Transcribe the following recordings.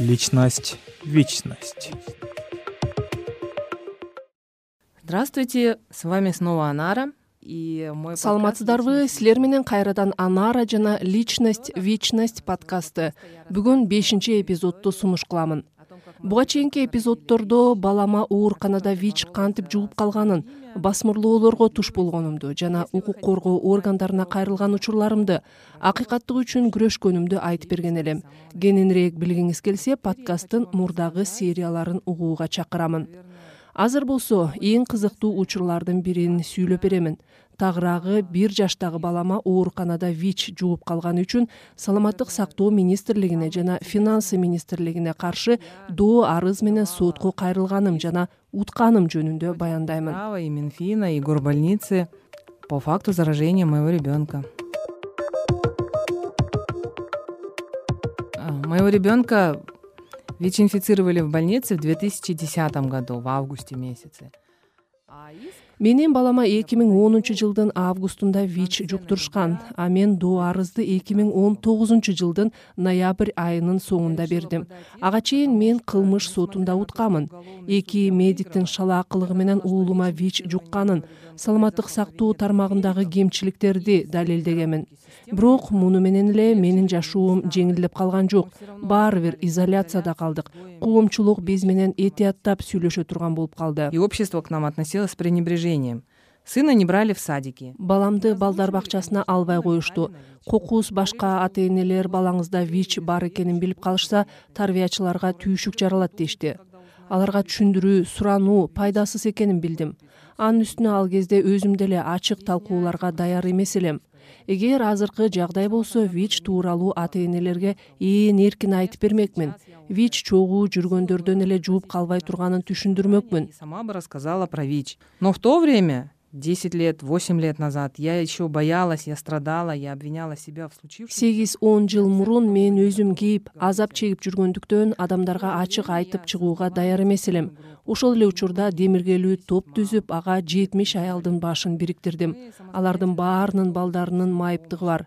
личность вечность. Здравствуйте с вами снова анара и мой саламатсыздарбы силер менен кайрадан анара жана личность вечность подкасты. Бүгүн бешинчи эпизодду сунуш кыламын буга чейинки эпизоддордо балама ооруканада вич кантип жугуп калганын басмырлоолорго туш болгонумду жана укук коргоо органдарына кайрылган учурларымды акыйкаттык үчүн күрөшкөнүмдү айтып берген элем. Кененирээк билгиңиз келсе подкасттын мурдагы серияларын угууга чакырамын азыр болсо эң кызыктуу учурлардын бирин сүйлөп беремин. Тагыраагы бир жаштагы балама ооруканада вич жугуп калганы үчүн саламаттык сактоо министрлигине жана финансы министрлигине каршы доо арыз менен сотко кайрылганым жана утканым жөнүндө баяндаймын. И минфина и горбольницы по факту заражения моего ребенка моего ребенка вич инфицировали в больнице в две тысячи десятом году в августе месяце менин балама эки миң онунчу жылдын августунда вич жуктурушкан а мен доо арызды эки миң он тогузунчу жылдын ноябрь айынын соңунда бердим. Ага чейин мен кылмыш сотунда уткамын. Эки медиктин шалаа кылыгы менен уулума вич жукканын саламаттык сактоо тармагындагы кемчиликтерди далилдегенмин. Бирок муну менен эле менин жашоом жеңилдеп калган жок. Баары бир изоляцияда калдык. Коомчулук биз менен этияттап сүйлөшө турган болуп калды. И общество к нам относилось с пренебрежением сына не брали в садики баламды балдар бакчасына албай коюшту. Кокус башка ата энелер балаңызда вич бар экенин билип калышса тарбиячыларга түйшүк жаралат дешти. Аларга түшүндүрүү сурануу пайдасыз экенин билдим. Анын үстүнө ал кезде өзүм деле ачык талкууларга даяр эмес элем. Эгер азыркы жагдай болсо вич тууралуу ата энелерге ээн эркин айтып бермекмин вич чогуу жүргөндөрдөн эле жугуп калбай турганын түшүндүрмөкмүн. Сама бы рассказала про вич. Но в то время десять лет восемь лет назад я еще боялась я страдала я обвиняла себя в случившемся. Сегиз он жыл мурун мен өзүм кейип азап чегип жүргөндүктөн адамдарга ачык айтып чыгууга даяр эмес элем ошол эле учурда демиргелүү топ түзүп ага жетимиш аялдын башын бириктирдим алардын баарынын балдарынын майыптыгы бар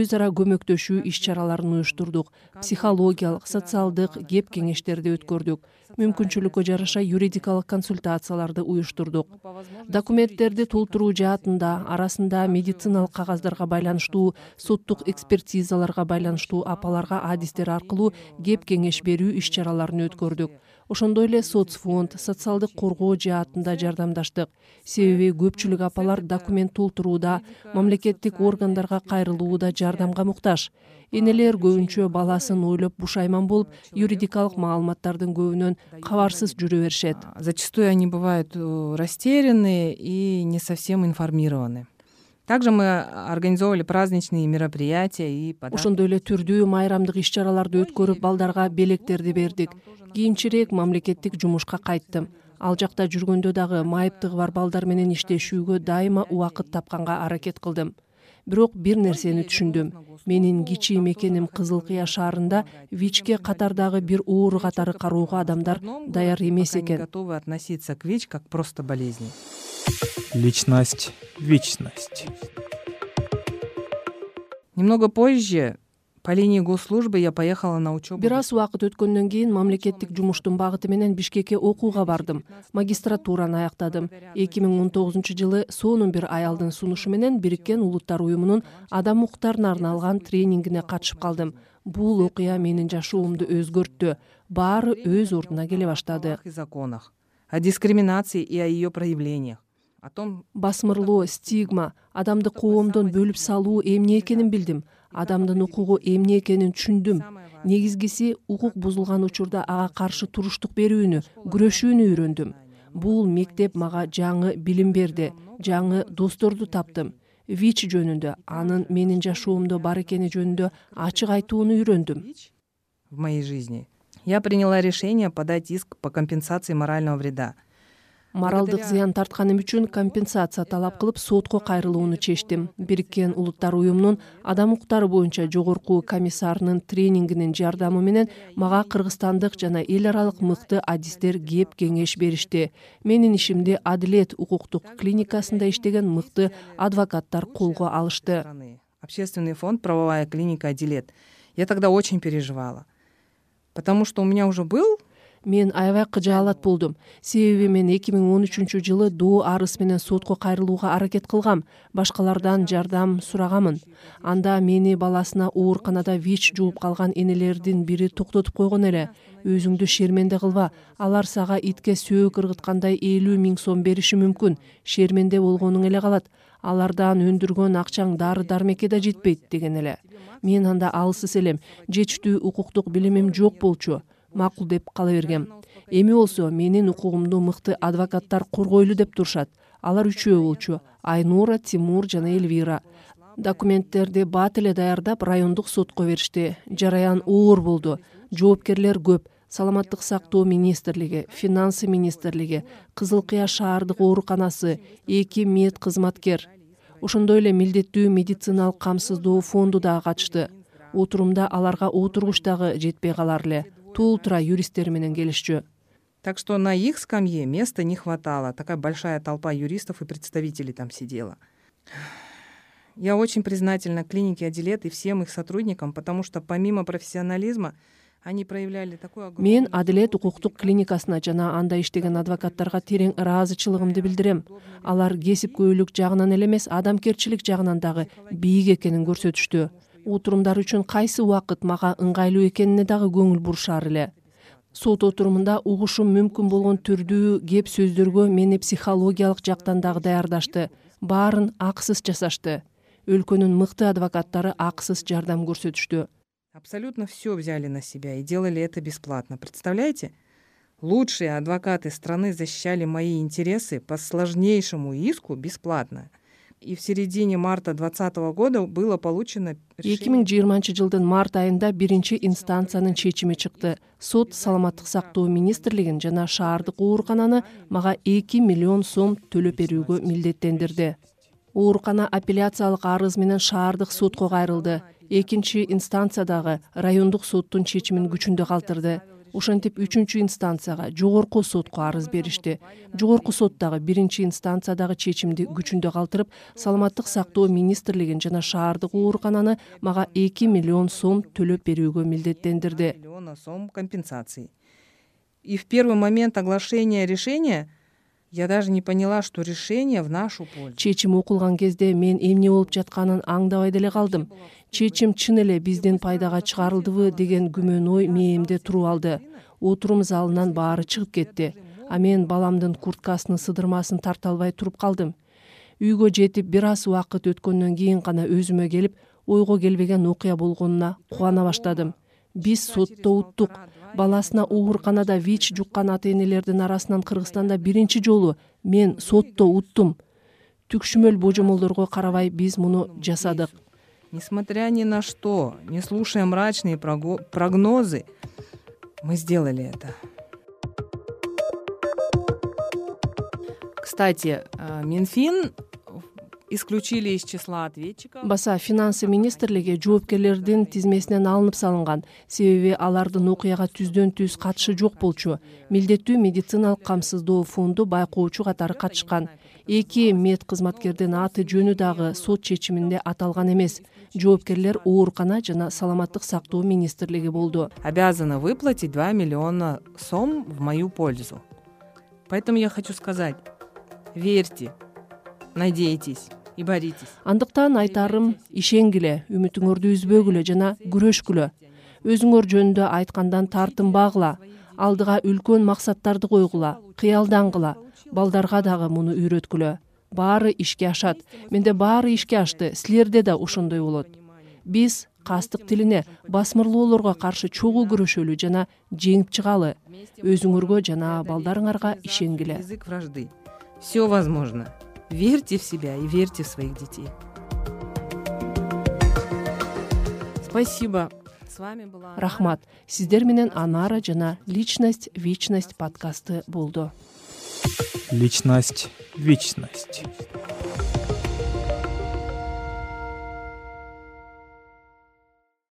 өз ара көмөктөшүү иш чараларын уюштурдук психологиялык социалдык кеп кеңештерди өткөрдүк мүмкүнчүлүккө жараша юридикалык консультацияларды уюштурдук. Документтерди толтуруу жаатында арасында медициналык кагаздарга байланыштуу соттук экспертизаларга байланыштуу апаларга адистер аркылуу кеп кеңеш берүү иш чараларын өткөрдүк. Ошондой эле соц фонд социалдык коргоо жаатында жардамдаштык. Себеби көпчүлүк апалар документ толтурууда мамлекеттик органдарга кайрылууда жардамга муктаж. Энелер көбүнчө баласын ойлоп бушайман болуп юридикалык маалыматтардын көбүнөн кабарсыз жүрө беришет. Зачастую они бывают э, растерянные и не совсем информированы также мы организовывали праздничные мероприятия и ошондой эле түрдүү майрамдык иш чараларды өткөрүп балдарга белектерди бердик. Кийинчерээк мамлекеттик жумушка кайттым ал жакта жүргөндө дагы майыптыгы бар балдар менен иштешүүгө дайыма убакыт тапканга аракет кылдым. Бирок бир нерсени түшүндүм. Менин кичи мекеним кызыл кыя шаарында вичке катардагы бир оору катары кароого адамдар даяр эмес экен. Готовы относиться к вич как просто болезни личность вечность. Немного позже по линии госслужбы я поехала на учебу бир аз убакыт өткөндөн кийин мамлекеттик жумуштун багыты менен бишкекке окууга бардым. Магистратураны аяктадым. Эки миң он тогузунчу жылы сонун бир аялдын сунушу менен бириккен улуттар уюмунун адам укуктарына арналган тренингине катышып калдым. Бул окуя менин жашоомду өзгөрттү. Баары өз ордуна келе баштады. Законах о дискриминации и о ее проявлениях о том басмырлоо стигма адамды коомдон бөлүп салуу эмне экенин билдим. Адамдын укугу эмне экенин түшүндүм. Негизгиси укук бузулган учурда ага каршы туруштук берүүнү күрөшүүнү үйрөндүм. Бул мектеп мага жаңы билим берди жаңы досторду таптым. Вич жөнүндө анын менин жашоомдо бар экени жөнүндө ачык айтууну үйрөндүм. В моей жизни. Я приняла решение подать иск по компенсации морального вреда моралдык зыян тартканым үчүн компенсация талап кылып сотко кайрылууну чечтим. Бириккен улуттар уюмунун адам укуктары боюнча жогорку комиссарынын тренингинин жардамы менен мага кыргызстандык жана эл аралык мыкты адистер кеп кеңеш беришти. Менин ишимди адилет укуктук клиникасында иштеген мыкты адвокаттар колго алышты. Общественный фонд правовая клиника адилет я тогда очень переживала потому что у меня уже был мен аябай кыжаалат болдум. Себеби мен эки миң он үчүнчү жылы доо арыз менен сотко кайрылууга аракет кылгам башкалардан жардам сурагамын анда мени баласына ооруканада вич жууп калган энелердин бири токтотуп койгон эле. Өзүңдү шерменде кылба. Алар сага итке сөөк ыргыткандай элүү миң сом бериши мүмкүн. Шерменде болгонуң эле калат. Алардан өндүргөн акчаң дары дармекке да жетпейт деген эле. Мен анда алсыз элем. Жетиштүү укуктук билимим жок болчу макул деп кала бергем. Эми болсо менин укугумду мыкты адвокаттар коргойлу деп турушат. Алар үчөө болчу. Айнура тимур жана эльвира. Документтерди бат эле даярдап райондук сотко беришти. Жараян оор болду. Жоопкерлер көп. Саламаттык сактоо министрлиги финансы министрлиги кызыл кыя шаардык ооруканасы эки мед кызматкер ошондой эле милдеттүү медициналык камсыздоо фонду дагы катышты. Отурумда аларга отургуч дагы жетпей калар эле туултура юристтери менен келишчү. Так что на их скамье места не хватало. Такая большая толпа юристов и представителей там сидела. Я очень признательна клинике адилет и всем их сотрудникам потому что помимо профессионализма они проявляли такой мен адилет укуктук клиникасына жана анда иштеген адвокаттарга терең ыраазычылыгымды билдирем. Алар кесипкөйлүк жагынан эле эмес адамгерчилик жагынан дагы бийик экенин көрсөтүштү отурумдар үчүн кайсы убакыт мага ыңгайлуу экенине дагы көңүл бурушаар эле. Сот отурумунда угушум мүмкүн болгон түрдүү кеп сөздөргө мени психологиялык жактан дагы даярдашты баарын акысыз жасашты. Өлкөнүн мыкты адвокаттары акысыз жардам көрсөтүштү. Абсолютно все взяли на себя и делали это бесплатно представляете? Лучшие адвокаты страны защищали мои интересы по сложнейшему иску бесплатно и в середине марта двадцатого года было получено эки миң жыйырманчы жылдын март айында биринчи инстанциянын чечими чыкты. Сот саламаттык сактоо министрлигин жана шаардык оорукананы мага эки миллион сом төлөп берүүгө милдеттендирди. Оорукана апелляциялык арыз менен шаардык сотко кайрылды экинчи инстанция дагы райондук соттун чечимин күчүндө калтырды ошентип үчүнчү инстанцияга жогорку сотко арыз беришти. Жогорку сот дагы биринчи инстанциядагы чечимди күчүндө калтырып саламаттык сактоо министрлигин жана шаардык оорукананы мага эки миллион сом төлөп берүүгө милдеттендирди. Миллиона сом компенсации. И в первый момент оглашения решения я даже не поняла что решение в нашу пользу. Чечим окулган кезде мен эмне болуп жатканын аңдабай деле калдым. Чечим чын эле биздин пайдага чыгарылдыбы деген күмөн ой мээримде туруп алды. Отурум залынан баары чыгып кетти. А мен баламдын курткасынын сыдырмасын тарта албай туруп калдым. Үйгө жетип бир аз убакыт өткөндөн кийин гана өзүмө келип ойго келбеген окуя болгонуна кубана баштадым. Биз сотто уттук баласына ооруканада вич жуккан ата энелердин арасынан кыргызстанда биринчи жолу мен сотто уттум. Түкшүмөл божомолдорго карабай биз муну жасадык. Несмотря ни на что не слушая мрачные прогнозы мы сделали это. Кстати э, минфин исключили из числа ответчиков. Баса финансы министрлиги жоопкерлердин тизмесинен алынып салынган. Себеби алардын окуяга түздөн түз катышы жок болчу. Милдеттүү медициналык камсыздоо фонду байкоочу катары катышкан. Эки мед кызматкердин аты жөнү дагы сот чечиминде аталган эмес. Жоопкерлер оорукана жана саламаттык сактоо министрлиги болду. Обязаны выплатить два миллиона сом в мою пользу. Поэтому я хочу сказать верьте надейтесь и боритесь. Андыктан айтарым ишенгиле үмүтүңөрдү үзбөгүлө жана күрөшкүлө. Өзүңөр жөнүндө айткандан тартынбагыла алдыга үлкөн максаттарды койгула кыялдангыла балдарга дагы муну үйрөткүлө. Баары ишке ашат. Менде баары ишке ашты силерде да ошондой болот. Биз кастык тилине басмырлоолорго каршы чогуу күрөшөлү жана жеңип чыгалы. Өзүңөргө жана балдарыңарга ишенгиле. Язык вражды. Все возможно верьте в себя и верьте в своих детей. Спасибо. С вами была рахмат. Сиздер менен анара жана личность вечность подкасты болду. Личность вечность